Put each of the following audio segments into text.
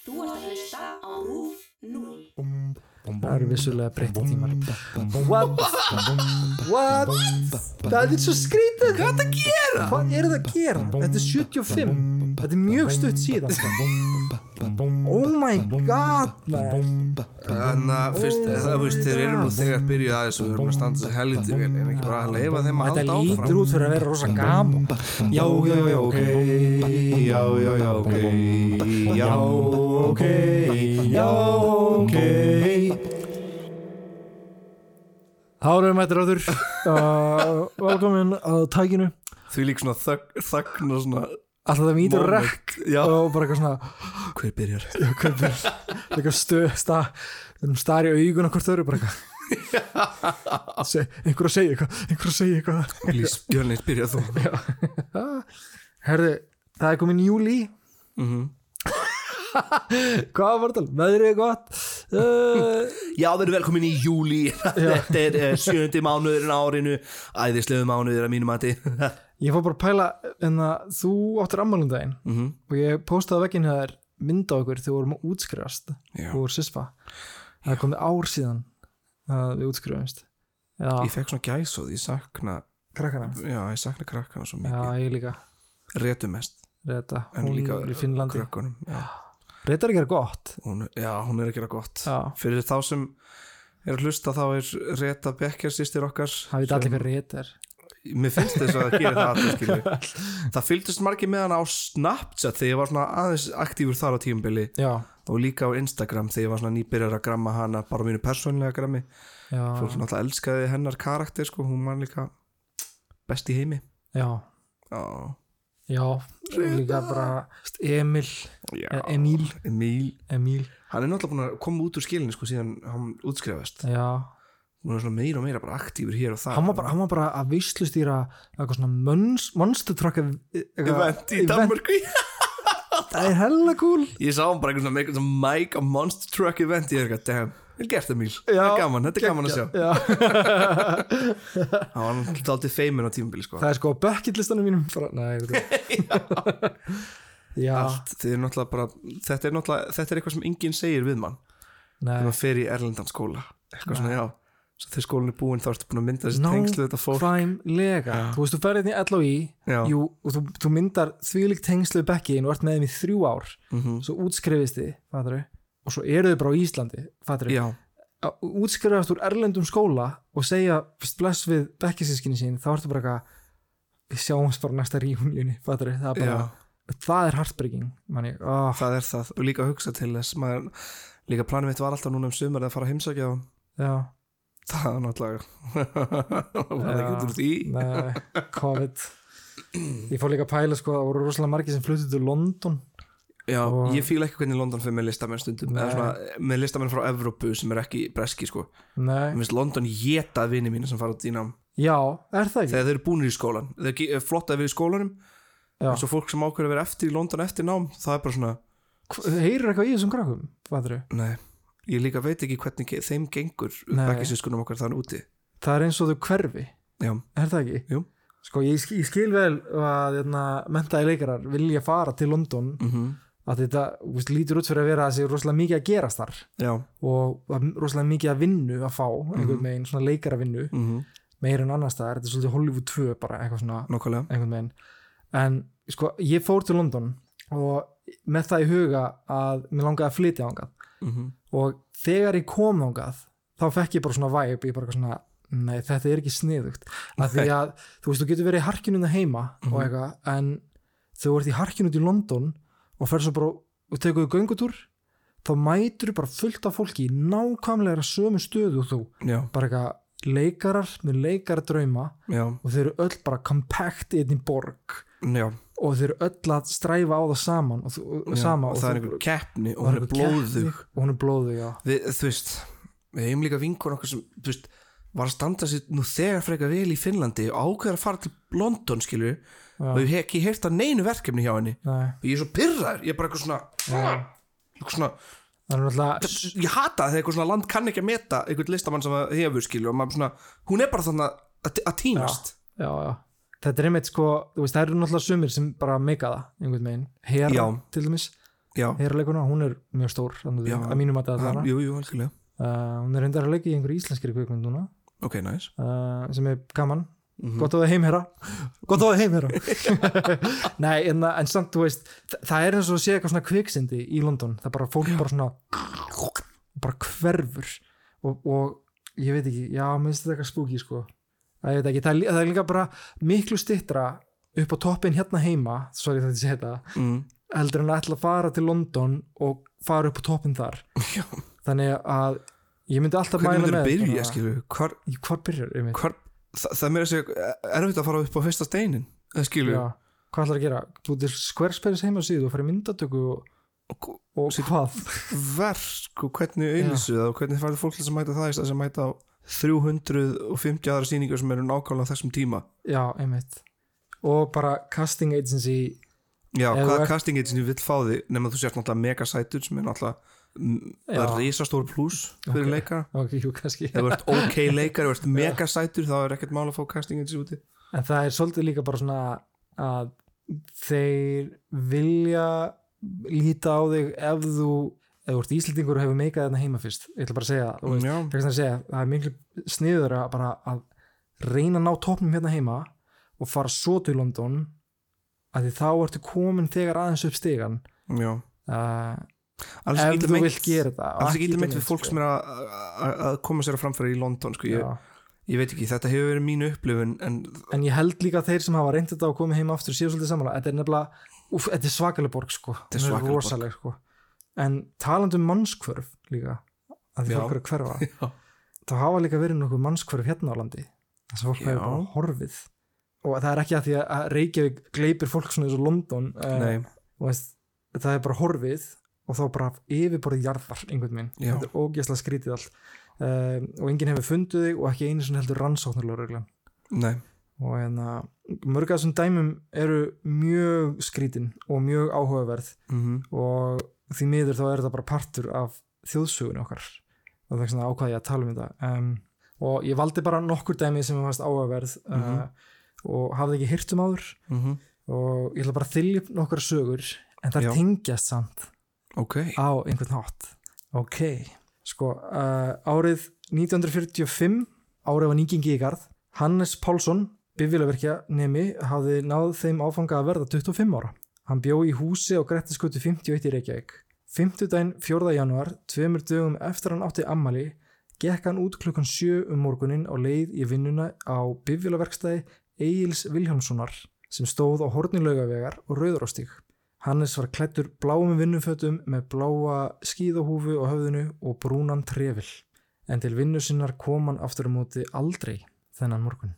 Þú ert að hlusta á RÚF 0. Það eru vissulega breytti tímar What? What? Það er svo skrítið Hvað er það að gera? Hvað er það að gera? Þetta er 75 Þetta er mjög stutt síðan Oh my god man. Þannig að fyrst, það veist, þeir eru nú þegar byrjuð aðeins og við erum að standa þessu helviti vel en ekki bara að leifa þeim að Þetta halda lítur áfram út fyrir að vera rosa gaman Já, já, já, ok Já, já, já, ok Já, ok Já, ok Þá erum við mættir áður uh, Velkomin að tækinu. Því lík svona þögn, þögn og svona Alltaf það mýtur rekk Já. og bara eitthvað svona Hver byrjar? hvernig eitthvað stöð stað, við erum stari augun á hvort öru bara eitthvað. Se, einhver að segja eitthvað einhver að segja eitthvað. Lís Björnins byrjar þú. Herðu, það er komin júli Mhm. hvað var það, veðrið er gott. Uh, Já, þeir eru velkomin í júli Þetta er uh, sjöndi mánuðurinn árinu. Æðislegu mánuður að mínum mati. Ég fór bara að pæla en að þú áttir ammálundaginn Mhm. og ég postaði veginn hér mynd á okkur þegar við vorum að útskrifast Já. úr SISPA það komið ár síðan að við útskrifumst já, Ég fekk svona gæsóð, ég sakna krakkana Já, ég sakna krakkana svo já, mikið. ég líka. Rétu mest. En hún líka er í Finnlandi. krökkunum já. Reta er að gera gott. Hún, já, hún er að gera gott. Já, Fyrir þá sem er að hlusta þá er Reta Becker sýstir okkar það veit allir hver Reta er. Mér finnst þess að það gerir það allir. Það fylgdist margir með hann á Snapchat þegar ég var svona aðeins aktífur þar á tímubili já, og líka á Instagram þegar ég var svona nýbyrjar að gramma hana bara mínu persónlega grammi. Fólk alltaf elskaði hennar karakter sko, hún var líka best í heimi. Já, Já, já líka bara Emil, já. Emil. Emil. Emil, Hann er náttúrulega búin að koma út úr skilinu sko síðan hann útskrifast. Já. Hún er svona meira og meira bara aktífur hér og það hann var bara, hann var bara að veislustýra eitthvað svona mons, monster truck eitthvað- Event í Danmarku það er hella cool. Ég sá hann bara eitthvað svona með eitthvað svona Mike a Monster Truck event. Ég er eitthvað, damn, vel gert Emil. Það Já, er gaman, þetta er gaman að sjá. Já. Hann var náttúrulega aldrei feimin á tímabili sko. Það er sko á bucket listanum mínum nei, það Allt, er bara Þetta er náttúrulega, þetta er eitthvað sem enginn segir við mann. Nei. Þegar maður fer í Erlendan skóla. Eitthvað svona, já. Svo þegar skólinn er búinn þá ertu búin að mynda þessi tengslu þetta fólk. Nákvæmlega. Þú veist, þú ferðið í LOI Já. jú, og þú, þú myndar þvílíkt tengslu bekkiðin og ert með þeim í þrjú ár. Mhm. svo útskrifist þið, fattur og svo eru þið bara á Íslandi, fattur að útskrifast úr erlendum skóla og segja bless við bekkisískinni sín, þá ertu bara eitthvað við sjáumst bara næsta reunioni það er bara, já, það er heartbreaking oh, það er það. Og líka að hugsa til þess maður, Líka planum mitt var alltaf núna um sumar að fara að heimsækja Það er náttúrulega Var það ekki út úr því? COVID. Ég fór líka að pæla sko, það voru rosalega margir sem fluttu til London Já, Og- ég fíla ekki hvernig London fyrir með listamenn stundum Nei. eða svona, með listamenn frá Evrópu sem er ekki breski sko. Nei, Mér finnst London getað vini mínu sem fara út í nám. Já, er það ekki? Þegar þeir eru búinir í skólan. Þeir ge- er flott að vera í skólanum. Já. en svo fólk sem ákveður að vera eftir í London eftir nám það er bara svona, heyrir eitthvað í þessum krakkum fattur nei. Ég líka veit ekki hvernig þeim gengur Nei. bekkisískunum okkar þannig úti. Það er eins og þau hverfi, Já, er það ekki? Jú. sko ég, ég skil vel að hérna, mentaði leikarar vilja fara til London mm að þetta veist, lítur út fyrir að vera að sé rosalega mikið að gerast þar. Já. Og að rosalega mikið að vinnu að fá einhvern veginn, svona leikara vinnu mm meira en annars þetta er svolítið Hollywood 2 bara eitthvað svona, Nákvæmlega. einhvern veginn. En sko, ég fór til London og með það í huga að mér langaði að flytja ángað mm og þegar ég kom ángað þá fekk ég bara svona vibe, ég bara svona nei, þetta er ekki sniðugt. Af því að, þú veist, þú getur verið í harkinu heima og eitthvað, en þú ert í harkinu út í London og fer svo bara og tekur þau göngutúr þá mætur bara fullt af fólki í nákvæmlega sömu stöðu og þú. Já, bara eitthvað leikarar með leikaradrauma og þeir eru öll bara compact í einni borg. Já, og þeir eru öll að stræfa á það saman og, þú- já. sama, og það er einhver keppni og og hún er blóðug. og hún er blóðug, já. Við, þú veist, við hefum líka vinkur okkur sem, þú veist, var að standa sér nú þegar frekar vel í Finnlandi og ákveður að fara til London, skilur Já. Og ég hef ekki heyrt að neinu verkefni hjá henni. Nei, og ég er svo pyrraður, ég er bara eitthvað svona eitthvað svona, það er náttúrulega ég hata þegar eitthvað svona land kann ekki að meta einhvern listamann sem það hefur, skilur og maður svona, hún er bara þannig að, týnast. Já, já. þetta er einmitt sko, veist, það eru náttúrulega sumir sem bara meika það einhvern veginn, Hera Já. til dæmis. Já, herrleikuna, hún er mjög stór þannig Já. að mínum að það algjörlega. Uh, hún er reyndar að leika í einhverju íslenskri kvikmynd núna. Ok, nice. Uh, sem er gaman, gott á það heimherra gott á það heimherra nei, en, en samt, þú veist þa- það er eins og að sé eitthvað svona kviksindi í London. Það er bara fólk bara svona bara hverfur. Og, og ég veit ekki, já, minnst þetta eitthvað spooky sko, það, ég veit ekki, það, er, það er líka bara miklu stittra upp á toppin hérna heima, sorry þetta sé þetta mm. heldur en að ætla að fara til London og fara upp á toppin þar. Þannig að ég myndi alltaf mæla með að byrja, hvar, hvar byrjar einmitt? hvar, það, það er meira að segja erfitt að fara upp á fyrsta steinin það skilur Já, hvað ætlar að gera? Þú til Squarespace heimasíðu og fara í myndatöku og, og og hvað? verk og hvernig auðlýsu það og hvernig færðu fólk til að mæta það í stað sem mæta á 350 aðra sýningar sem eru nákvæmlega þessum tíma? Já, einmitt. Og bara casting agency já, hvaða casting agency vill fá þig nema þú sért náttúrulega megasætur sem er náttúrulega mm, Já. risastór pluss fyrir Ok. leikara ok, jú, þú ert ok leikari, ef þú ert megasætur þá er ekkert mál að fá casting agency úti. En það er svolítið líka bara svona að þeir vilja líta á þig ef þú ef þú ert íslendingur og hefur meikað þarna heima fyrst. Ég ætla bara að segja, þú veist, það er að segja það er miklu sniður að bara að reyna að ná topnum hérna heima og fara svo til London að því þá ertu komin þegar aðeins upp stigan já. Uh, Alls ef þú vilt gera þetta alls ekki illa meint við fólk sko. sem er að, koma sér að framfæra í London sko. ég, ég veit ekki, þetta hefur verið mínu upplifun en en ég held líka að þeir sem hafa reynd þetta og komið heim aftur séu svolítið samanlega þetta er nefnilega, þetta er svakaleg borg sko. Þetta er Hún svakaleg borg. rosaleg sko. en talandi um mannskvörf líka að því fólk eru að hverfa já, þá hafa líka verið nokkuð mannskvörf hérna á landi þess að fólk hefur bara horfið og það er ekki að því að Reykjavík gleipir fólk svona eins og London veist, það er bara horfið og þá bara yfirborðið jarðar. Einhvern veginn, Já. þetta er ógeðslega skrítið allt. Um, og enginn hefur fundið þig og ekki einu sem heldur rannsóknarlögreglan nei. Og hérna mörg af þessum dæmum eru mjög skrítin og mjög áhugaverð mm og því miður þá er þetta bara partur af þjóðsögunni okkar. Og það er svona ákvaði ég að tala um þetta. Um, og ég valdi bara nokkur dæmi sem er fast áhugaverð Mhm. uh, og hafði ekki hýrt um áður. -hmm. og ég ætla bara að þylja upp nokkar sögur en það Já. tengjast samt ok, á einhvern hátt. Ok, sko uh, árið 1945 árið var nýgengi í garð Hannes Pálsson, bifvélaverkja nemi, hafði náð þeim áfanga að verða 25 ára. Hann bjó í húsi á Grettiskutu 51 í Reykjavík. 50 daginn 4. januar, tveimur dögum eftir hann átti ammali gekk hann út klukkan 7 um morgunin á leið í vinnuna á bifvélaverkstæði Egils Vilhjámssonar sem stóð á hornilaugavegar og rauðrástík Hannes var klættur bláum vinnufötum með bláa skíðahúfu á höfðinu og brúnan trefil. En til vinnu sinnar kom hann aftur á móti aldrei þennan morgun.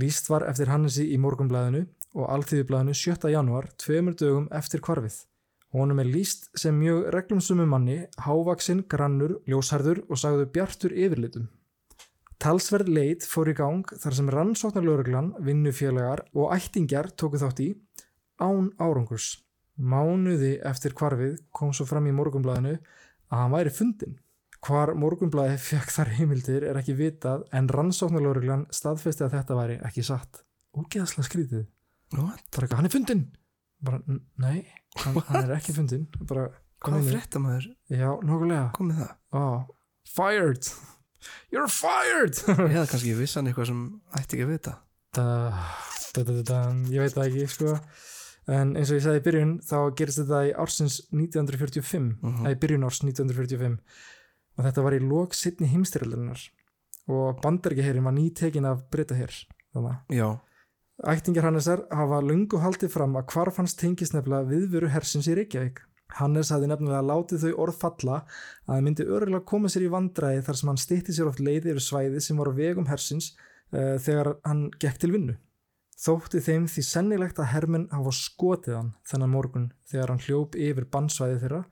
Lýst var eftir Hannesi í morgunblæðinu og alþýðublæðinu 7. januar, tveimur dögum eftir kvarfið. Honum er lýst sem mjög reglumsumum manni, hávaksinn, grannur, ljósharður og sagðu bjartur yfirlitum. Talsverð leit fór í gang þar sem rannsóknarlöruglan, vinnufélagar og ættingjar tóku þátt í án árangurs. Mánuði eftir kvarfið kom svo fram í morgunblæðinu að hann væri fundin. Hvar morgunblæði fekk þar heimildir er ekki vitað en rannsóknarlöruglan staðfesti að þetta væri ekki satt. Ógeðslega skrítið. What? Bara eitthvað, hann er fundin. Bara, "N- nei, hann, hann er ekki fundin. Bara, kom hvað í- frétta maður Já, nokkulega. komið það, Oh, fired. You're fired. eða kannski vissan eitthvað sem ætti ekki að vita da, da, da, da, da, ég veit það ekki sko. En eins og ég sagði í byrjun þá gerist þetta í ársins 1945 Mhm. eða í byrjun árs 1945 og þetta var í lok sittni heimstyrjaldarinnar og bandaríkjaherin var nýtekin af breytaher Ættingjar Hannesar hafa lungu haldið fram að hvarf hans tengist nefnilega viðveru hersins í Reykjavík. Hannes hafði nefnilega látið þau orð falla að það myndi örgulega koma sér í vandræði þar sem hann stýtti sér oft leiði yfir svæði sem voru vegum hersins uh, þegar hann gekk til vinnu. Þótti þeim því sennilegt að hermenn hafa skotið hann þennan morgun þegar hann hljóp yfir bannsvæði þeirra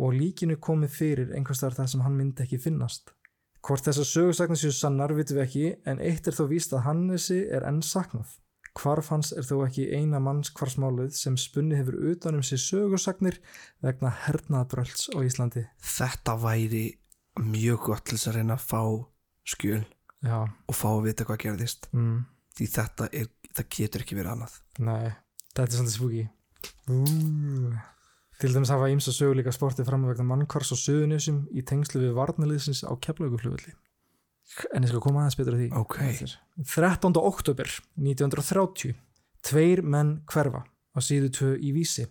og líkinu komið fyrir einhverstaðar þar sem hann myndi ekki finnast. Hvort þessar sögursagnar séu sannar vitum við ekki en eitt er þó víst að Hannesi er enn saknað. Hvarf hans er þó ekki eina manns hvarsmálið sem spunni hefur utanum sér sögursagnir vegna hernaðbrölds á Íslandi. þetta væri mjög gott til þess að reyna að fá skjöl Já, og fá að vita hvað gerðist mm, því þetta er, það getur ekki verið annað nei, þetta er spooky. Ú, Til dæmis hafa ímsa söguleika sportið fram vegna mannkvars og söðunusum í tengslu við varnaliðsins á keflauguflugulli. En ég skal koma aðeins betur að því. Ok. Eftir. 13. oktober 1930. Tveir menn hverfa á síðu 2 í vísi.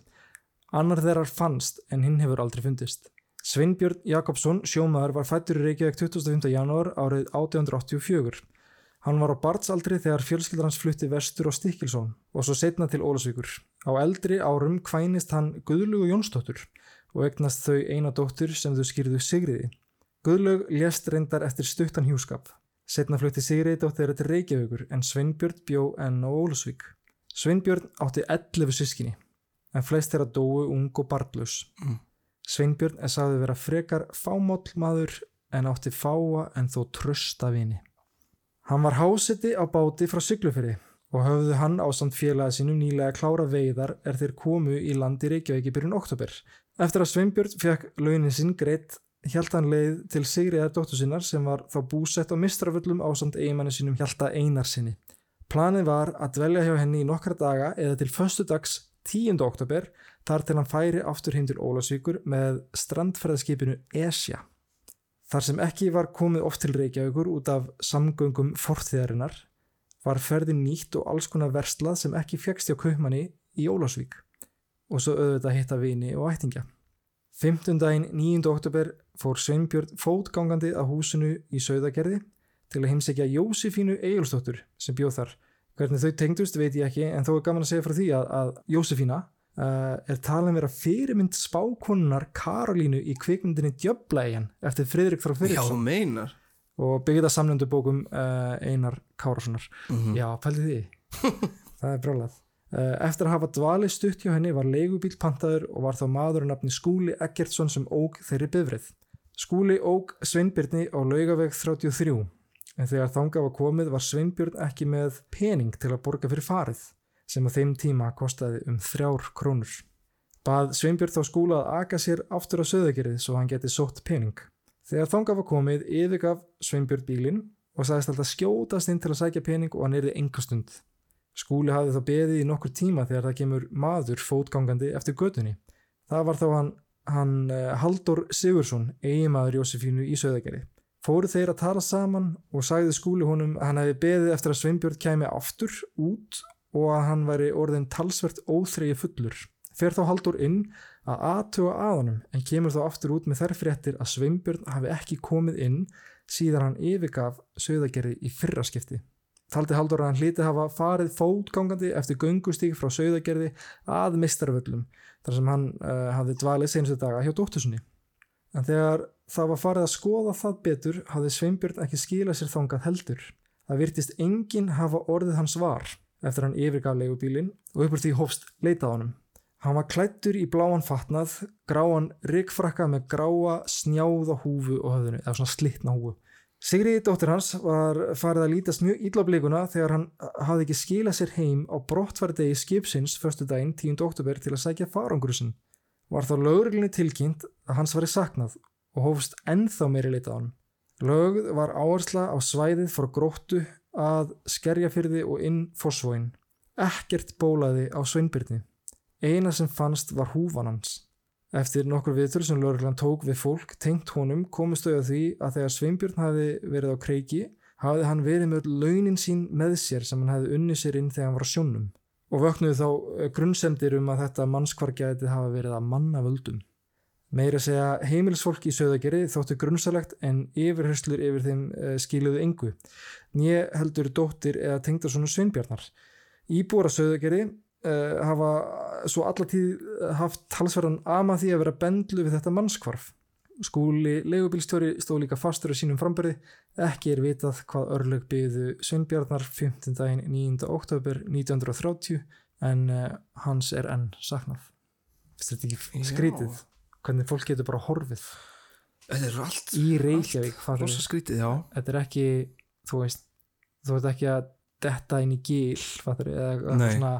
Annar þeirrar fannst en hinn hefur aldrei fundist. Sveinbjörn Jakobsson, sjómaður, var fættur í Reykjavík 25. janúar árið 1884. Hann var á barnsaldri þegar fjölskyldur hans flutti vestur á Stikkilsson og svo setna til Ólasvíkur. Á eldri árum kvænist hann Guðlugu Jónsdóttur og egnast þau eina dóttur sem þau skýrðu Sigriði. Guðlug lést reyndar eftir stuttan hjúskap. Setna flutti Sigriði dóttir til Reykjavíkur en Sveinbjörn bjó enn á Ólasvík. Sveinbjörn átti 11 sískinni en flest þeirra dóu ung og barnlaus. Mm. Sveinbjörn er sagði vera frekar fámáll maður en átti fáa en þó trösta vini. Hann var háseti á báti frá Siglufyrði og höfðu hann á samt félaga sínum nýlega klára veiðar er þeir komu í landi Reykjavík í byrjun oktober. Eftir að Sveinbjörn fekk launin sinn greitt hjælt hann leið til Sigriðar dóttur sinnar sem var þá búsett á mistraföllum á samt eigimanni sínum hjælta einar sinni. Planið var að dvelja hjá henni í nokkra daga eða til föstu dags 10. oktober þar til hann færi aftur heim til Ólasvíkur með strandferðaskipinu Esja. Þar sem ekki var komið oft til Reykjavíkur út af samgöngum forþiðarinnar var ferðin nýtt og alls konar verslað sem ekki fegst hjá kaupmanni í Ólasvík og svo auðvitað hitta vini og ættingja. 15. daginn 9. oktober fór Sveinbjörn fótgangandi að húsinu í Sauðagerði til að heimsækja Jósefínu Egilsdóttur sem bjóð þar. Hvernig þau tengdust veit ég ekki en þó er gaman að segja frá því að, að Jósefína uh, er talin vera fyrirmynd spákonunar Karolínu í kvikmyndinni Djöblægjan eftir Friðrik frá Já, þú Friðriksson. meinar. Og byggði það samlendu bókum uh, Einar Kárassonar mm Já, pældi því. Það er brjálað. Uh, Eftir að hafa dvalið stutt hjá henni var leigubíl pantaður og var þá maður að nafni Skúli Eggertsson sem óg þeirri bifrið Skúli óg Sveinbjörni á laugaveg 33 en þegar þangað var komið var Sveinbjörn ekki með pening til að borga fyrir farið sem á þeim tíma kostaði um þrjár krónur. Bað Sveinbjörn þá skúla að aka sér aftur á söðagerið svo hann geti sótt pening. Þegar þangað var komið yfirgaf Sveinbjörn bílinn og sagðist alltaf skjótast inn til að sækja pening og hann erði engastund. Skúli hafði þá beðið í nokkur tíma þegar það kemur maður fótgangandi eftir götunni. Það var þá hann, hann uh, Haldur Sigursson, eigimaður Jósefínu í söðagerið. Fóru þeir að tala saman og sagði skúli honum að hann hefði beðið eftir að Sveinbjörn kæmi aftur út og að hann væri orðin talsvert óþregi fullur. Fer þá Haldur inn að aðtuga að honum en kemur þá aftur út með þær fréttir að Sveinbjörn hafi ekki komið inn síðan hann yfirgaf söðagerði í fyrra skipti. Taldi Haldur að hann hlíti hafa farið fótgangandi eftir göngustík frá söðagerði að mistarvöllum þar sem hann uh, hafði dvalið senstu daga hjá dóttusinni. En þegar það var farið að skoða það betur hafði Sveinbjörn ekki skilað sér þangað heldur. Það virtist enginn hafa orðið hans var eftir hann yfirgaf leigubílinn og uppur því hófst leitað honum. Hann var klættur í bláan fatnað, gráan ryggfrakka með gráa snjáða húfu og höfðinu, eða svona slittna húfu. Sigriði dóttir hans var farið að lítast mjög illa á blikuna þegar hann hafði ekki skilað sér heim á brottfærdegi skipsins förstu daginn 10. oktober til að sækja farangurusinn. Var þá lögreglinni tilkynnt að hans væri saknað og hófst ennþá meiri leitað hann. Lögð var áhersla á svæðið frá gróttu að skerjafyrði og inn fósvóin. Ekkert bólaði á sveinbyrni. Eina sem fannst var húfan hans. Eftir nokkur viðtöl sem lögreglan tók við fólk tengt honum komist þau að því að þegar Sveinbjörn hafi verið á kreiki hafði hann verið með launin sín með sér sem hann hefði unni sér inn þegar hann var á sjónum og vöknuðu þá grunnsemdir um að þetta mannskvargæti hafa verið að manna völdum. Meira segja heimilisfólk í söðagerði þóttu grunnsalegt en yfirherslur yfir þeim uh, skiluðu engu. Nýje heldur dóttir eða tengda svona sveinbjarnar. Íbúar að söðagerði uh, hafa svo allatíð haft talsverðan ama því að vera bendlu við þetta mannskvarf. Skúli legubílstjóri stóð líka fastur á sínum frambyrði. Ekki er vitað hvað örlög byggðu sveinbjarnar 15. daginn 9. oktober 1930 en uh, hans er enn saknað. Þetta er ekki skrítið hvernig fólk getur bara horfið allt í Reykjavík þetta er ekki þú veist, þú veist ekki að detta inn í gíl fattar við, eða Nei. svona,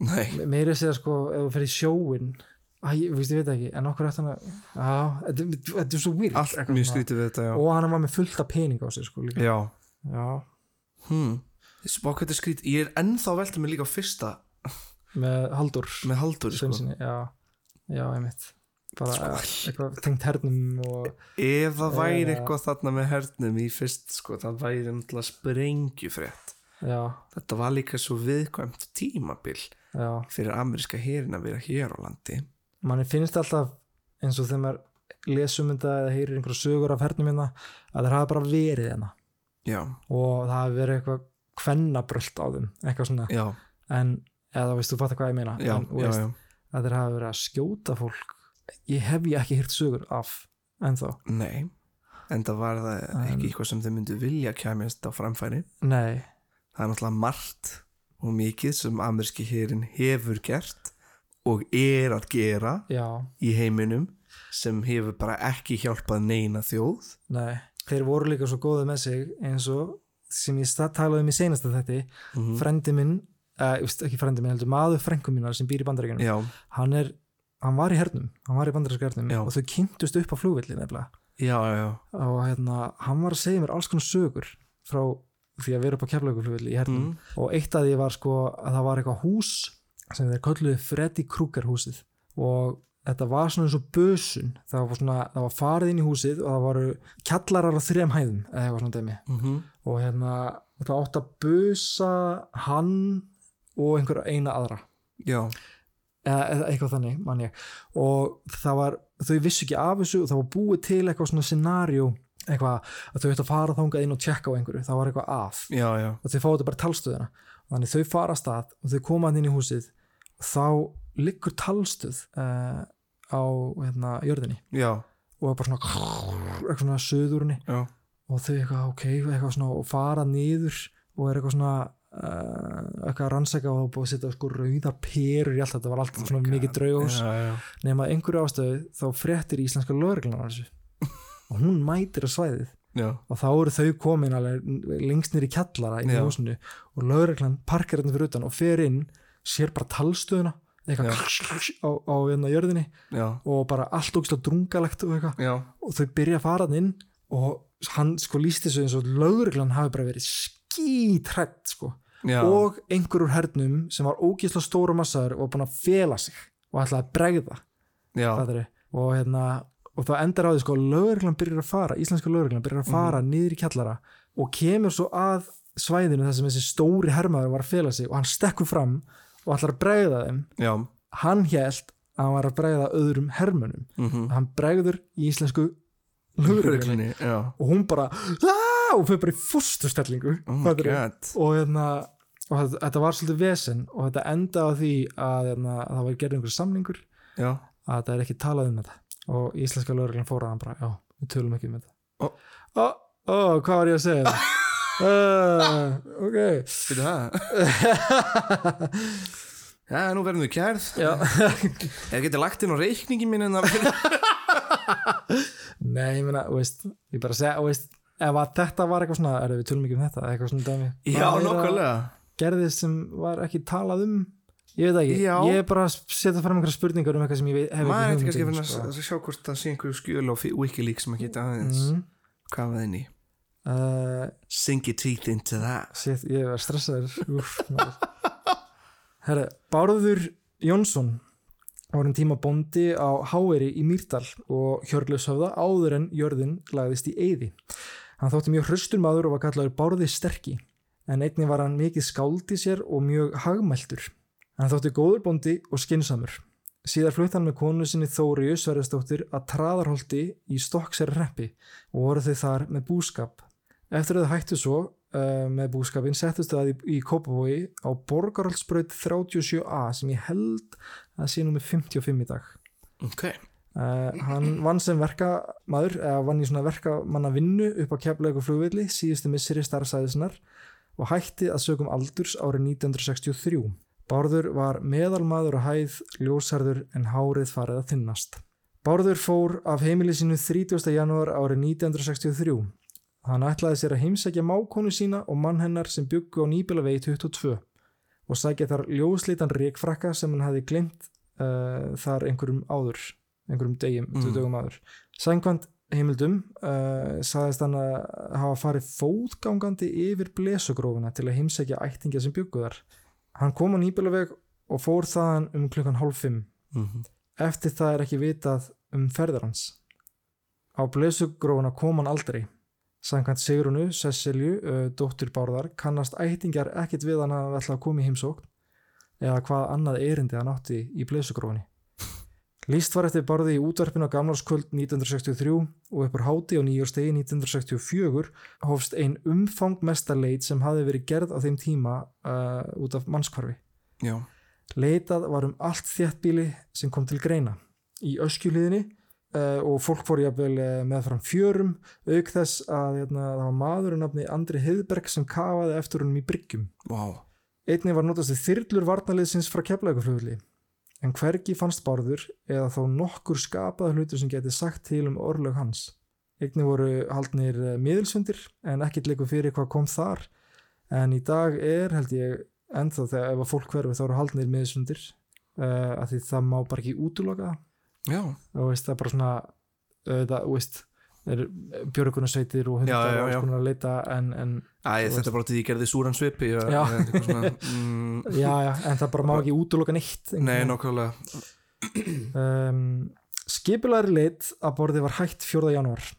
Nei, me- meira að segja sko ef þú fer í sjóin Æ, ég, veist, ég veit ekki, en okkur eftir já, þetta, er svo weird allt mjög skrítið við þetta, já. Og hann var með fullt af pening á sig sko líka. Já, já, hmm. Skrítið, ég er ennþá veltið mig líka á fyrsta með Haldur með Haldur, sko. Sveinsinni, já. Já, einmitt bara Sko. eitthvað tengt hernum ef það væri Eða- eitthvað þarna með hernum í fyrst sko, það væri náttúrulega sprengjufrétt. Já, þetta var líka svo viðkvæmt tímabil já, fyrir ameríska herin að vera hér á landi. Manni finnst alltaf eins og þegar maður lesum þetta eða heyrir einhverja sögur af hernum hérna að þeir hafa bara verið hérna. Og það hafi verið eitthvað kvennabrölt á þeim, eitthvað svona. Já, en, eða veist, þú fattar hvað ég meina. Já, en, þú veist, að þeir hafa verið að skjóta fólk ég hef ég ekki hýrt sögur af ennþá, nei en það var það En- ekki eitthvað sem þau myndu vilja kæmist á framfæri. Nei. Það er náttúrulega margt og mikið sem ameríski herin hefur gert og er að gera já, í heiminum sem hefur bara ekki hjálpað neina þjóð. Nei. Þeir voru líka svo góðið með sig eins og sem ég talaði um í seinasta þetta mm frendi minn, uh, ekki frendi minn heldur maður frengum minnar sem býr í bandaríkjunum já, hann er, hann var í hernum hann var í bandaríska hernum og þau kynntust upp á flugvilli nefnilega. Já, já, og hérna, hann var að segja mér alls konar sögur frá því að vera upp á keflauguflugvilli í hernum. Mm. og eitt af því var sko að það var eitthvað hús sem þeir kölluðu Freddy Krueger húsið. Og þetta var svona eins og bösun. Það var, svona, það var farið inn í húsið og það voru kjallarar á þrejum hæðum eða eitthvað svona dæmi. Mm og hérna það átt að bösa hann og einhver eina aðra. Já, eða, eitthvað þannig man ég. Og það var, þau vissu ekki af þessu og það var búið til eitthvað svona scenario eitthvað að þau ættu að fara þangað inn og tjekka á einhverju, það var eitthvað að. Já, já. Og þau fá þetta bara talstöðina. Þannig þau fara að stað og þau koma inn í húsið. Þá liggur talstöð uh, á hérna, jörðinni. Já, og bara svona eitthvað svona söðurni og þau eitthvað ok, eitthvað svona og fara niður og er eitthvað svona eitthvað að rannsaka og að setja sko rauðar perur í allt. Þetta var allt svona mikið draugós nema að einhverju ástöðu þá fréttir íslenska þessu. Og hún mætir á svæðið. Já, og þá eru þau komin alveg lengst nýri kjallara í húsinu. Og lögreglan parkar hérna fyrir utan og fer inn sér bara talstöðuna eitthvað á, á hérna jörðinni. Já, og bara allt ógislega drungalegt og og þau byrja að fara hann inn og hann sko líst þessu eins og lögreglan hafi bara verið skítrætt sko. Já. og einhver úr hernum sem var ógislega stóru massaður og var búin að fela sig og ætlaði að bregða. Og hérna og það endar á því sko að lögreglan byrjar að fara íslenska lögreglan byrjar að fara niður í kjallara og kemur svo að svæðinu þar sem þessi stóri hermaður var að fela sig og hann stekkur fram og ætlar að bregða þeim. Já, hann held að hann var að bregða öðrum hermönum mhm. Hann bregður í íslensku já. Og hún bara "Ah!" Og fyrir bara í fústustellingu Oh og hérna og þetta, þetta var svolítið vesen og þetta enda á því að, hérna, að það var gerð einhver samningur Já, að þetta er ekki talað um þetta. Og íslenska lögreglan fór að hann bara, já, við tölum ekki um þetta. Ó. ó, ó, hvað var ég að segja? Uh, ok. Veitu það. Já, nú verðum við kærð. Já, Ég geti lagt inn á reikningi minn en það nei, ég meina, veist ég bara segja, veist ef að þetta var eitthvað svona, er við tölum ekki um þetta eitthvað svona dæmi Já, að nokkulega gerðist sem var ekki talað um ég veit ekki, Já. ég er bara að setja fram einhverja spurningar um eitthvað sem ég hef Maður ætti kannski að hugmynd finna um, að sjá hvort það sé einhverju skjöl á Wikileaks sem að geta aðeins mm. Hvað var þinn í? uh, Sink your teeth into that Sétt, ég var stressaður. Herra, Bárður Jónsson var um tíma bóndi á Háeri í Mýrdal og Hjörglöfshöfða áður en jörðin lagðist í eyði. Hann þótti mjög hraustur maður og var kallaður Bárði sterki en einnig var hann mikið skáld í sér og mjög hagmæltur. Hann þótti góður bóndi og skinsamur. Síðar flutt hann með konu sinni Þóriu Sverðastóttir að traðarholti í Stokkseri reppi og voru þau þar með búskap. Eftir að þau hættu svo uh, með búskapin settust það í, í Kópavogi á Borgarhaldsbraut 37a sem ég held að sé nú með 55 í dag. Ok Uh, hann vann sem verkamaður eða vann í svona verkamanna vinnu upp á keflaugu flugvilli síðustu misseri starfsæðisnar og hætti að sögum aldurs árið 1963. Bárður var meðalmaður á hæð ljósarður en hárið farið að þinnast. Bárður fór af heimili sínu 30. janúar árið 1963. Hann ætlaði sér að heimsækja mákonu sína og mann hennar sem byggu á nýbilavegi 22 og sækja þar ljóslitan ríkfrakka sem hann hafi glimt uh, þar einhverjum áður einhverjum degjum, Mm. 20 dögum áður Sænkvæmt heimildum uh, sagðist hann að hafa farið fótgangandi yfir blesugrófuna til að heimsækja ættingja sem byggu þar hann kom á nýbjölaveg og fór þaðan um klukkan hálf fimm Mhm. eftir það er ekki vitað um ferðar hans á blesugrófuna kom hann aldrei Samkvæmt Sigrunu, Cecilju, uh, dóttur Bárðar, kannast ættingjar ekkit við hann að ætla að koma í heimsókn eða hvað annað erindi hann átti í blesugrófinni. Lýst var eftir Bárði í útvarpinu á gamlarskvöld 1963 og uppur háti á nýjórstegi 1964 hófst ein umfangmesta leit sem hafi verið gerð á þeim tíma uh, út af mannskvarfi. Já, Leitað var um allt þéttbíli sem kom til greina. Í öskjuliðinni uh, og fólk fór jafnvel uh, með fram fjörum auk þess að hérna, það var maður um nafni Andri Heiðberg sem kafaði eftir honum í bryggjum. vá Einnig var notast við þyrlur varnaliðsins frá keflaugaflugli en hvergi fannst Bárður eða þó nokkur skapaða hlutur sem geti sagt til um orðlög hans. Einnig voru haldnir uh, miðilsundir en ekkit leikur fyrir hvað kom þar. En í dag er held ég ennþá þegar ef að fólk hverfi þá eru haldnir miðilsundir uh, að því það má bara ekki útloka Já, og veist, það er bara svona það, veist, björgunarsveitir og hundar og alls konar að leita en, en Æ, þetta er bara til því ég gerði súran svipi Já. svona, mm, já, já, en það bara má ekki útloka neitt Nei, nokkvæmlega um, skipulari lit að borði var hægt 4. janúar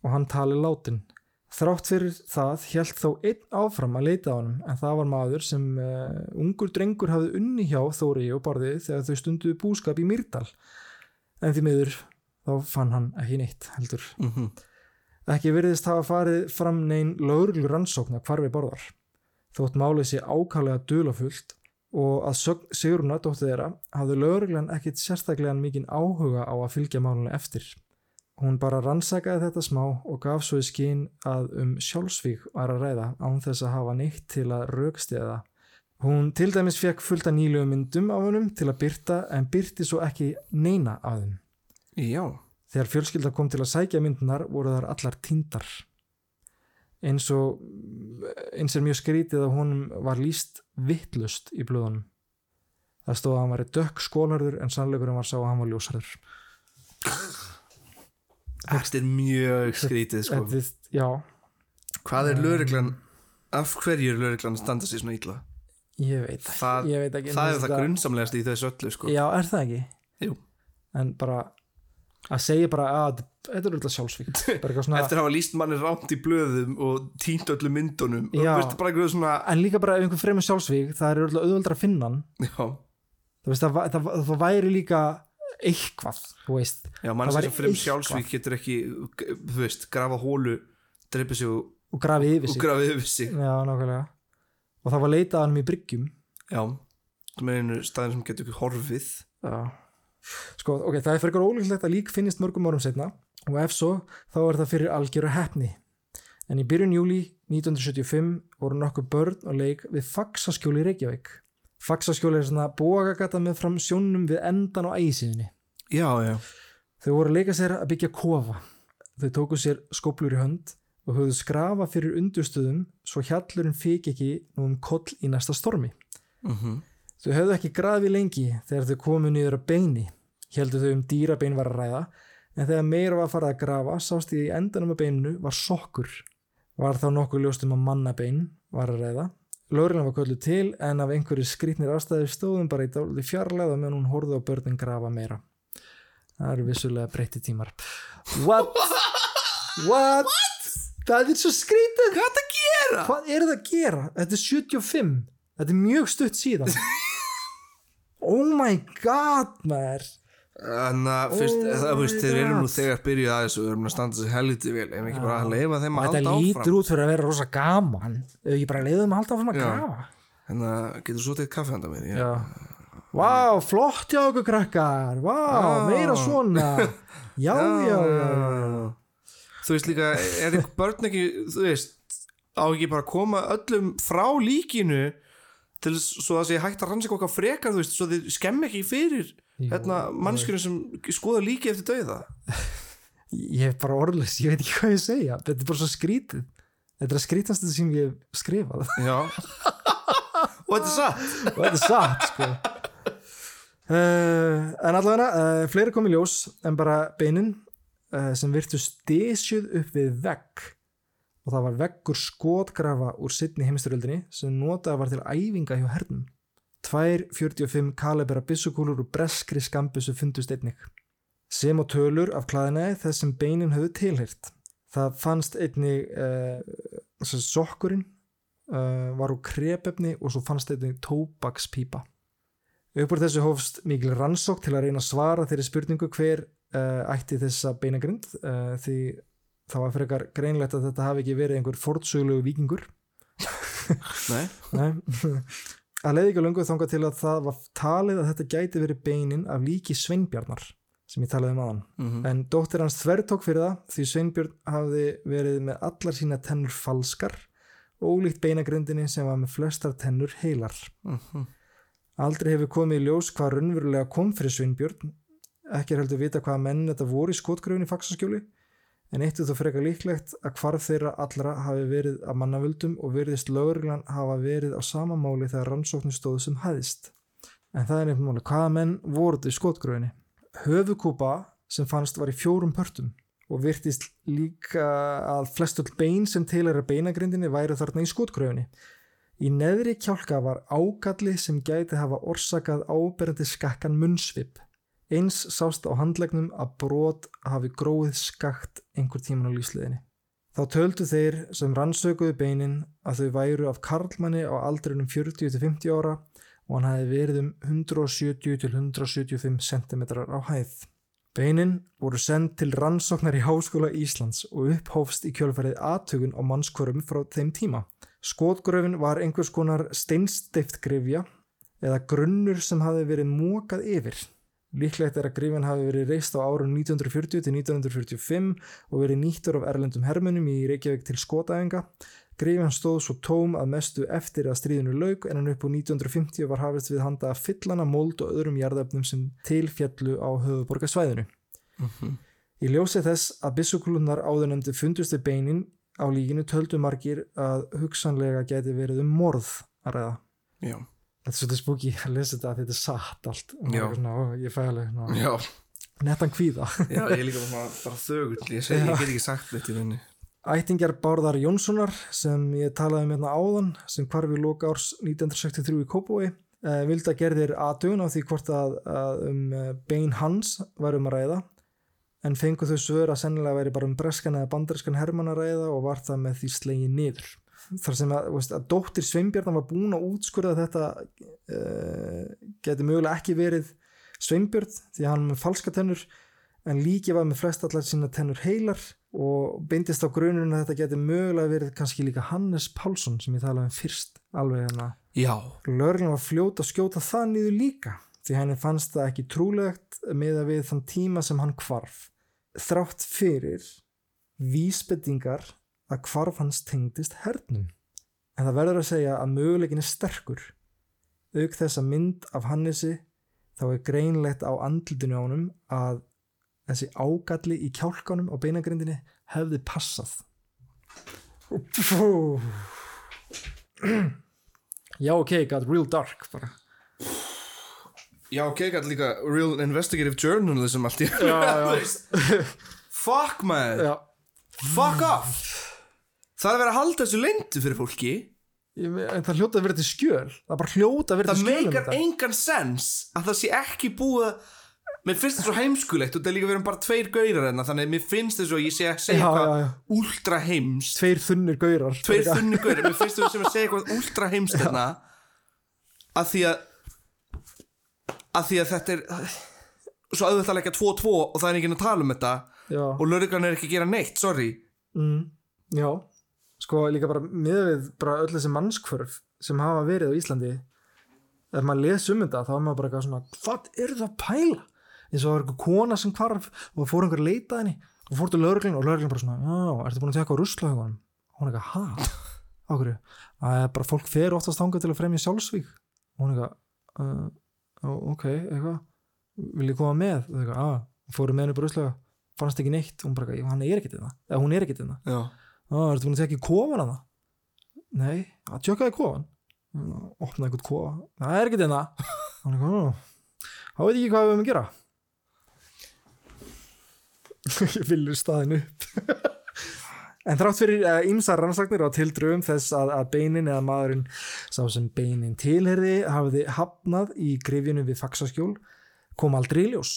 og hann tali látin. Þrátt fyrir það hélt þó einn áfram að leita á honum en það var maður sem uh, ungur drengur hafði unni hjá Þóri og borði þegar þau stunduðu búskap í Mýrdal. En því miður þá fann hann ekki neitt heldur mm Ekki virðist hafa farið fram neinn lögreglu rannsókn að hvarfi borðar. Þótt málið sé ákvæmlega dulafullt og að sögn Sigruna dóttir þeirra hafði lögreglan ekkit sérstaklega mikinn áhuga á að fylgja málunni eftir. Hún bara rannsakaði þetta smá og gaf svo í skín að um sjálfsvík var að ræða án þess að hafa neitt til að raukstiða. Hún til dæmis fekk fullt af nýlegu myndum af honum til að byrta en byrti svo ekki neina af þeim. Já, Þegar fjölskylda kom til að sækja myndunar voru þar allar týndar. Eins og eins er mjög skrítið að honum var líst vittlust í blöðunum. Það stóð að hann var dökk skólarður en sannleikurinn var sá að hann var ljósarður. þetta er mjög skrítið sko. Þetta, já, Hvað er lögreglan af hverju er lögreglan að standa sér svona illa? ég veit ekki. Það, ég veit ekki. það er það grunnsamlegast í þessu öllu sko. Já, er það ekki? Jú. En bara að segja bara að þetta er alltaf sjálfsvík. Bara eitthvað svona, Eftir að hafa líst manni rámt í blöðum og tínt öllu myndunum og svona en líka bara ef einhver fremur sjálfsvík það er alltaf auðvöldra að finna hann. Það, það, það, það væri líka eitthvað, þú veist. já mann Það sem eitthvað. sjálfsvík getur ekki þú veist, grafa hólu dreipa sig og, og grafið yfir og sig grafa yfir sig já, og það var leitað að hann í bryggjum Já, sem er einu staðin sem getur horfið já. Sko, ok, það er fyrir ólíklegt að lík finnist mörgum árum setna og ef svo, þá er það fyrir algjöru hefni en í byrjun júli 1975 voru nokkuð börn og leik við Faxaskjóli í Reykjavík. Faxaskjóli er svona bógagata með fram sjónum við endan á ægisíðinni Já, já, Þau voru að leika sér að byggja kofa. Þau tóku sér skóplur í hönd og höfðu skrafa fyrir undurstöðum svo hjallurinn fik ekki nú um koll í næsta stormi. mm Þau höfðu ekki grafi lengi þegar þau komu niður að beini. Heldu þau um dýrabein var að ræða en þegar meira var að fara að grafa sást í endanum að beininu var sokkur. Var þá nokkuð ljóst um að mannabein var að ræða. Lóriðan var köllu til en af einhverju skrýtnir ástæður stóðum bara í dálítið fjarlæða meðan hún horfði á börnin grafa meira. Það eru vissulega breytti tímar. What? What? Það er svo skrítið. Hvað er það að gera? Hvað er það að gera? Þetta er 75. Þetta er mjög stutt síðan. oh my god, maður. Þannig að fyrst, Oh það, veist, þeir eru nú þegar byrjuð aðeins og erum að standa sig helviti vel en ekki bara að leifa þeim að Þetta halda lítur áfram út fyrir að vera rosa gaman. Ef ég bara leiðum að halda áfram að grafa. Þannig að getur svo teitt kaffe handa mér já. Já. Vá, flott hjá okkur krakkar. Vá, Já. meira svona. Já, já, já. Þú veist líka, er ekki börn ekki þú veist, á ekki bara að koma öllum frá líkinu til þess svo að sé hægt að rannsaka okkar frekar, þú veist, svo þið skemm ekki fyrir hérna, mannskjörnum sem skoða líki eftir dauða Ég hef bara orðlust, ég veit ekki hvað ég segja. Þetta er bara svo skrítið. Þetta er skrítast sem ég skrifað. Og þetta er satt og þetta er satt sko uh, en allavega uh, fleiri kom í ljós en bara beinin uh, sem virtu stisjuð upp við vegg og það var veggur skotgrafa úr sittni heimstyröldinni sem notað var til æfinga hjá hernum Tvær 45 kalibera byssukúlur og breskri skambissu fundust einnig. Sem á tölur af klæðinæði þess sem beinin höfðu tilhýrt. Það fannst einnig uh, sokkurinn uh, var úr krepefni og svo fannst einnig tóbakspípa. Uppur þessu hófst mikil rannsók til að reyna að svara þeirri spurningu hver uh, ætti þessa beinagrind uh, því það var frekar greinlegt að þetta hafi ekki verið einhver fortsögulegu vikingur Nei, Nei. að leiði ekki lungu þangað til að það var talið að þetta gæti verið beinin af líki Sveinbjarnar sem ég talaði um aðan mm en dóttir hans þvertók fyrir það því Sveinbjörn hafði verið með allar sína tennur falskar ólíkt beinagrindinni sem var með flestar tennur heilar. Mhm. aldrei hefur komið í ljós hvað raunverulega kom fyrir Sveinbjörn. Ekki heldur vita hvaða menn þetta voru í skotgröfin í Faxaskjóli en eitt er þó frekar líklegt að hvarf þeirra allra hafi verið að mannavöldum og veriðist lögreglan hafa verið á sama máli þegar rannsóknir stóðu sem hæðist en það er nefnum máli hvaða menn voru þetta í skotgröfinni? Höfukúpa sem fannst var í fjórum pörtum og virtist líka að flestöld bein sem tilhæra beinagrindinni væru þarna í skotgröfinni. Í neðri kjálka var ágalli sem gæti hafa orsakað áberandi skakkan munnsvip. Eins sást á handlegnum að brot hafi gróið skakt einhver tíman á lífsliðinni. Þá töldu þeir sem rannsökuðu beinin að þau væru af karlmanni á aldrinum 40-50 ára og hann hafi verið um 170-175 cm á hæð. Beinin voru sendt til rannsóknar í Háskóla Íslands og upphófst í kjölfærið aðtögun á mannskvörum frá þeim tíma. Skotgröfin var einhvers konar steinsteift grifja eða grunnur sem hafi verið mókað yfir. Líklegt er að grifin hafi verið reist á árun 1940 til 1945 og verið nýttur af erlendum hermunum í Reykjavík til skotæfinga. Grifin stóð svo tóm að mestu eftir að stríðinu lauk en hann upp á 1950 var hafist við handa að fyllana mold og öðrum jarðefnum sem tilfjallu á höfuborgarsvæðinu. Mhm. Í ljósi þess að byssuklunar áðurnemdi fundust við beinin á líkinu töldu margir að hugsanlega geti verið um morð að ræða. Já, Þetta er svolítið spooky að lesa þetta að þetta er satt allt. Og ég fæ alveg nettan kvíða. já, ég er líka bara, þögull. Ég segi, ég get ekki sagt þetta í rauninni. Ættingjar Bárðar Jónssonar sem ég talaði um hérna áðan sem hvarfi í loka árs 1963 í Kópói eh, vildi að gerðir aðtögun á því hvort að, að um eh, bein hans var um að ræða en fengu þau svör að sennilega væri bara um breskan eða bandariskan hermann að ræða og var það með því slegið niður þar sem að, veist, að dóttir Sveinbjörn var búin að útskurða að þetta uh, geti mögulega ekki verið Sveinbjörn því að hann er með falska tennur en líki var með flest allar sína tennur heilar og beindist á grunurinn að þetta geti mögulega verið kannski líka Hannes Pálsson sem ég talaði um fyrst alveg hérna. Já, Lörglun var fljót að skjóta það niður líka því henni fannst það ekki trúlegt með að við þann tíma sem hann hvarf. Þrátt fyrir vísbendingar að hvarf hans tengdist hernum. En það verður að segja að möguleikin er sterkur. Auk þess að mynd af Hannesi þá er greinlegt á andlutinu á honum að þessi ágalli í kjálkanum á beinagrindinni hefði passað. Já, ok, got real dark bara. já, ok, gæti líka Real Investigative Journalism allt í. Fuck man, Já, fuck off Það er að vera að halda þessu leyndu fyrir fólki. En það hljóta að vera til skjöl. Það er bara hljóta að vera Það til skjöl um meikar þetta. engan sens að það sé ekki búið Mér finnst það svo heimskulegt og það er líka verið bara tveir gaurar enna þannig að mér finnst það svo ég segja eitthvað últra heimst Tveir þunnir gaurar. Tveir þunni gaurar, mér finnst það sem að segja eitthvað últra heimst þarna að því að að því að þetta er svo auðvitað að leggja 2-2 og það er ekki að tala um þetta. Já, og lauruglan er ekki að gera neitt, sorry. Mm, já Sko líka bara með við bara öll þessi mannskvörf sem hafa verið á Íslandi ef maður les um þetta þá er maður bara eitthvað svona hvað er það að pæla? Eins og það var eitthvað kona sem hvarf og fór einhver að leita að henni og fór til lögreglun og lögreglun bara svona já, ertu búin að teka á ruslahaugunum? Og hún eitthvað? Á hverju? að bara fólk fer oftast þangað til að fremja sjálfsvík og hún eitthvað uh, ok, eitthvað vil ég koma með? og eitthvað, að, fóru með henni bara ruslega fannst ekki neitt, hún bara, hann er ekkert innan eða hún er ekkert innan Já, Á, ertu búin að tekja í kofan að það? Nei, að tjökkaði kofan? Opnaði eitthvað kofa. Það er ekkert einna er eitthvað, þá veit ég ekki hvað við höfum að gera. Ég viljur staðin upp. En þrátt fyrir uh, ýmsar rannsaknir á tildröfum þess að, að beinin eða maðurinn sá sem beinin tilherði hafiði hafnað í grifjunu við faxaskjól kom aldrei í ljós.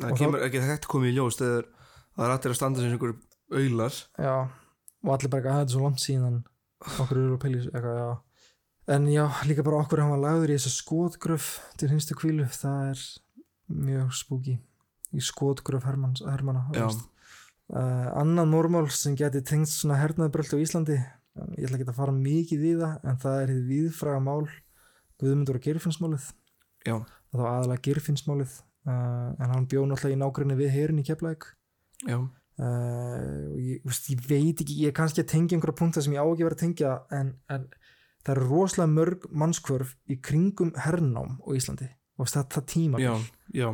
það kemur ekki þetta komið í ljós þegar það er allir að standa sem einhver auðlar Já, og allir bara ekki að þetta er svo langt síðan okkur eru að pæli eitthvað, já. En já, líka bara okkur hann var lagður í þessa skotgröf til hinstu kvílu, það er mjög spooky í skotgröf Já. veist. Uh, annað normál sem geti tengst svona hernaðbröld á Íslandi ég ætla ekki að fara mikið í það en það er hið viðfraga mál Guðmundur og Geirfinnsmálið Já, það var aðalega Geirfinnsmálið uh, en hann bjó náttúrulega í nágrinni við herin í Keflæk já, uh, ég, veist, ég veit ekki ég er kannski að tengja einhverja punkta sem ég á ekki vera að tengja en, en það eru rosalega mörg mannskvörf í kringum hernám á Íslandi. Og það, það tíma já, já.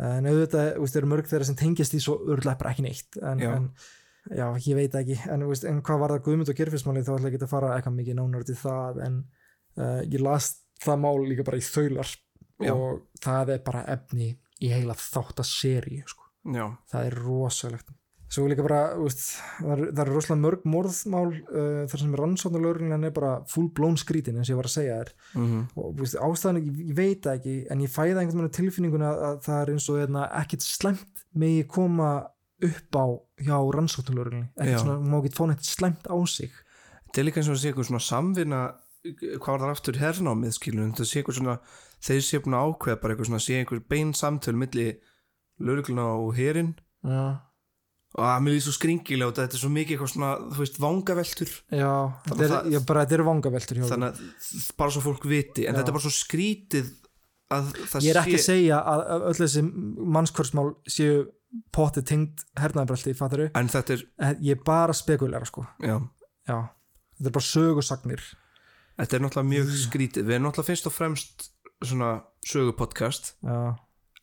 En auðvitað, veist, það eru mörg þeirra sem tengjast í svo örlega bara ekki neitt en, Já. en já, ég veit ekki. En, veist, en hvað var það Guðmund og Gerfismáli þá ætla ég ekki að fara eitthvað mikið nánar til það en uh, ég las það mál líka bara í þaular og það er bara efni í heila þáttaseri sko. Það er rosalegt svo líka bara, veist, það eru er rosalega mörg morðmál uh, þar sem rannsóknarlögurinn er bara full blown skrítin eins og ég var að segja þér. Mhm, og þú veist, ástæðan, ég, ég veit ekki en ég fæða einhvern veginn tilfinninguna að, að það er eins og hérna, ekkit slæmt megi koma upp á hjá rannsóknarlögurinn Já. ekkert svona, má ekki fóna eitthvað slæmt á sig. Þetta er líka eins og að sé eitthvað svona samvinna hvað var það aftur hernámið skilur þetta sé eitthvað svona, þeir sé búin að ákveða bara eitthvað svona, sé einhver bein samtöl milli laurugluna og herin já, og að mér líður svo skringilega og þetta er svo mikið eitthvað svona, þú veist, vangaveltur. Já, þetta er, það- ég, bara, þetta eru vangaveltur þannig að bara svo fólk viti en Já. þetta er bara svo skrítið að það ég er ekki að sé segja að, að öll þessi mannskvörsmál séu pottið tengd hernaðarbröldi, fattar en þetta er, ég er bara spekulera sko. Já. Já, þetta er bara sögusagnir. Þetta er náttúrulega mjög skrítið. Við erum náttúrulega fyrst og fremst svona sögupodcast. Já,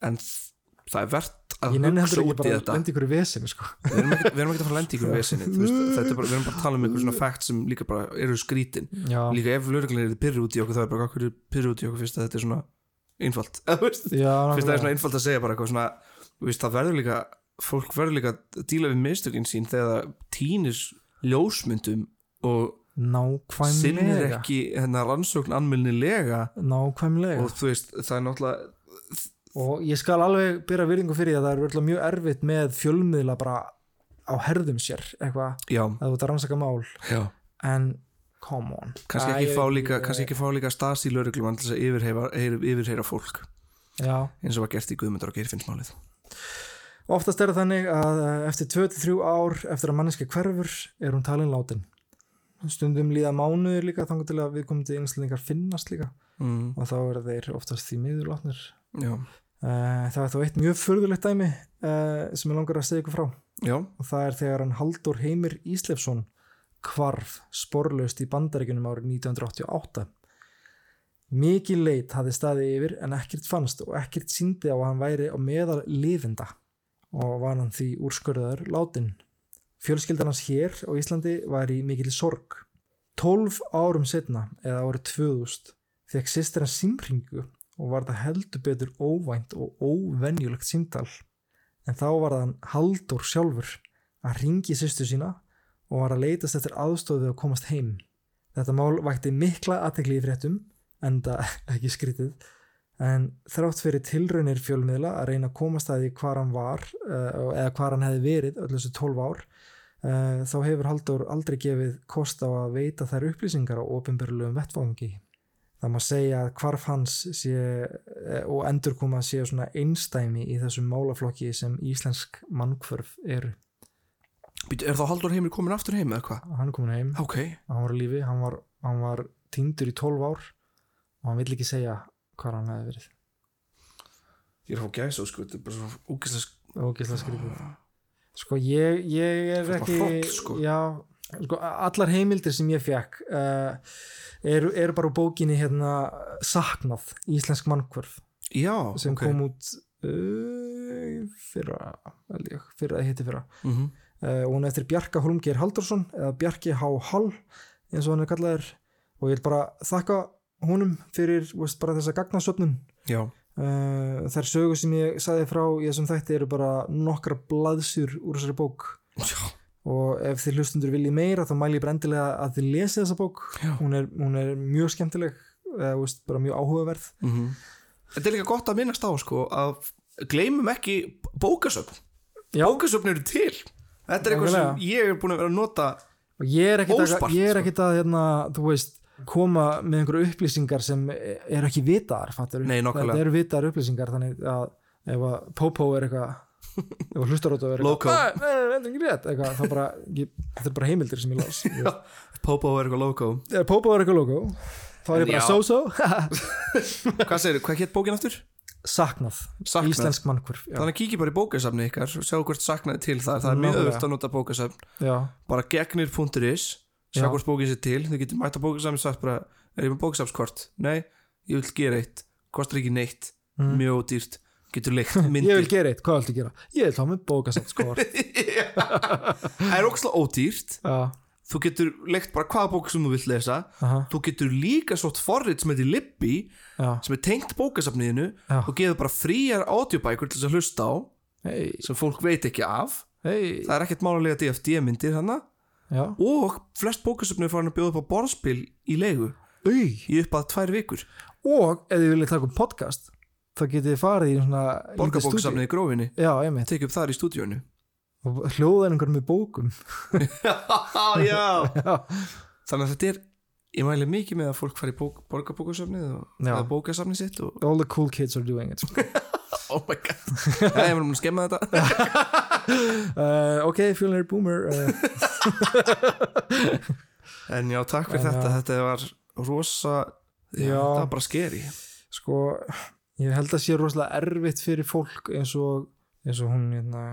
en það er verðt að hugsa út í þetta. lendi vesinu sko. Við erum ekki, að fara að lenda í ykkur vesinni þú veist, þetta er bara, við erum bara að tala um ykkur svona fact sem líka bara eru skrítin. Já, líka ef lögreglunir eru pyrru út í okkur það er bara okkur pyrru út í okkur fyrst að þetta er svona einfalt? Fyrst að það er svona einfalt að segja bara eitthvað svona veist, það verður líka fólk verður líka að díla við mistökin sín þegar það týnir ljósmyndum og sinnir ekki hennar rannsókn nákvæmlega. Og þú veist, það er náttúrulega og ég skal alveg byrja virðingu fyrir því að það er mjög erfitt með fjölmiðla bara á herðum sér eitthvað að þú ert að rannsaka mál. Já. En come on. Kannski ekki, fá líka, kannski ekki fá líka stasi til þess að yfirheyra, heyra, yfirheyra fólk. Já, eins og var gert í Guðmundar og Geirfinnsmálið oftast er það þannig að eh, eftir 23 ár eftir að manneski hverfur er hún talin látin. Stundum líða mánuðir líka þannig til að viðkomandi einstaklingar finnast líka. Mm, og þá eru þeir oftast því miður látnir. já, uh, það er þó eitt mjög furðulegt dæmi uh, sem ég langar að segja ykkur frá. Já, og það er þegar hann Haldur Heimir Íslefsson kvarf sporlaust í bandaríkunum árið 1988 mikið leit hafði staðið yfir en ekkert fannst og ekkert síndi á að hann væri á meðal lifinda og var hann því úrskurðaður látin fjölskyldan hans hér á Íslandi var í mikil sorg. 12 árum setna eða árið 2000 fekk sýstir hans símringu og var það heldur betur óvænt og óvenjulegt símtal en þá var það hann Haldur sjálfur að ringi sýstu sína og var að leitast eftir aðstofið að komast heim. Þetta mál vakti mikla aðtekli í fréttum, enda ekki skrítið, en þrátt fyrir tilraunir fjölmiðla að reyna að komast að því hvar hann var uh, eða hvar hann hefði verið öll þessu 12 ár, uh, þá hefur Haldur aldrei gefið kost á að veita þær upplýsingar á ofinbjörluðum vettfangi. Það má segja að hvarf hans sé eh, og endurkoma sé svona einstæmi í þessum málaflokki sem íslensk mannkvörf eru. Er þá Haldur Heimir komin aftur heim eða hvað? Hann er komin heim, ok, hann var á lífi, hann var, hann var týndur í 12 ár og hann vill ekki segja hvað hann hefði verið. ég er að fá gæsa sko, þetta er bara svona úkislega Ógislega skrítið. Sko ég, ég er ekki, hroll, sko. já, sko allar heimildir sem ég fekk uh, eru, eru bara úr bókinni hérna Saknað, Íslensk mannkvörf. Já, sem ok. kom út uh, fyrra, ég, fyrra eða hitti fyrra. Mhm. uh, og hún er eftir Bjarka Holmgeir Haldursson eða Bjarki H. Hall eins og hann er kallaður. Og ég vil bara þakka honum fyrir veist, bara þessa gagnasöfnun. Já, uh, þær sögur sem ég sagði frá í þessum þætti eru bara nokkra blaðsjur úr þessari bók. Já, og ef þið hlustundur viljið meira þá mæli ég brendilega að þið lesið þessa bók. Hún er, hún er mjög skemmtileg eða, veist, bara mjög áhugaverð. Mm Þetta er líka gott að minnast á sko að gleymum ekki bókasöfn. Bókasöfn eru til. Þetta er eitthvað sem ég er búin að vera að nota og ég er ekkit að, Óspart, ég er sko. ekkit að hérna, veist, koma með einhverju upplýsingar sem eru ekki vitaðar fattur Nei, þetta eru vitaðar upplýsingar þannig að ef að Popo er eitthvað að Loco. "Nei, nei, nei, þetta þá bara, ég, þetta er bara heimildir sem ég las. Popo er eitthvað logo ef Popo er eitthvað logo þá er ég bara so-so. Hvað segir, hvað hétt bókin aftur? saknað, Saknað. íslensk mannkvörf Þannig að kíkja bara í bókasafni ykkar og sjá hvort saknaði til þar. Það er mjög auðvitað að nota bókasafn. Bara gegnir.is sjá Já. hvort bókin sér til. Þau getur mætt á bókasafni og sagt bara er ég með bókasafskort? Nei, ég vil gera eitt. Kostar ekki neitt, Mm. mjög ódýrt getur leikt ég vil myndir gera eitt, hvað viltu gera? ég vil þá með bókasatskort það er ógslag ódýrt. Já, þú getur leikt bara hvaða bók sem þú vilt lesa. Aha, þú getur líka svort forrið sem heitir Libby já, sem er tengt bókasafniðinu og gefur bara fríar audiobækur til þess að hlusta á hei, sem fólk veit ekki af. Hei það er ekkert málulega DFD myndir hana já, og flest bókasafnið farin að bjóða upp á borðspil í leigu Ui. í upp að tvær vikur. Og ef þið viljið taka upp podcast þá getið þið farið í svona lítið borgarbókasafnið í grófinni. Já, einmitt. Tekið upp þar í stúdíónu og hljóðaningur með bókum. Já. Já, þannig að þetta er ég mæli mikið með að fólk fari í bók, Já. eða bókasafnið sitt og all the cool kids are doing it. Oh my god. Ég var múin að skemma þetta. Uh, ok, fjölnir boomer uh, en já, takk fyrir þetta. þetta var rosa já, Já. þetta var bara skeri sko, ég held að sé rosalega erfitt fyrir fólk eins og eins og hún hérna,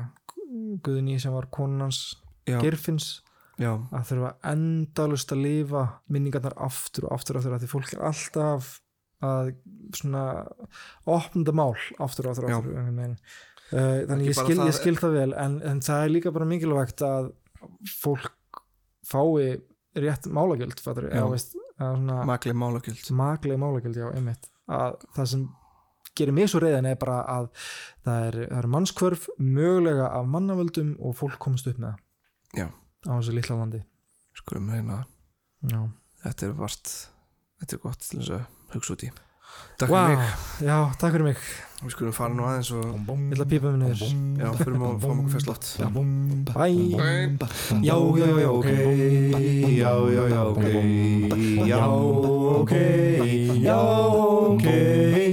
Guðni sem var konans já, Geirfinns já, að þurfa endalust að lifa minningarnar aftur og aftur og aftur að því fólk er alltaf að svona þetta mál aftur og aftur, og aftur uh, þannig ég skil, ég skil það vel en, en það er líka bara mikilvægt að fólk fái rétt málagjöld maklega málagjöld. maklega málagjöld, já, einmitt. Að það sem gerir mig svo reyðan er bara að það er, það er mannskvörf mögulega af mannavöldum og fólk komast upp með það Já. á þessu litla landi skulum reyna já, þetta er vart þetta er gott til þess að hugsa út í takk Vá, fyrir mig, já, takk fyrir mig við skulum fara nú aðeins og ég ætla að pípa mig niður já, fyrir maður fáum okkur fyrst lott bye Já, já, já, ok Já, já, já, ok Já, ok Já, ok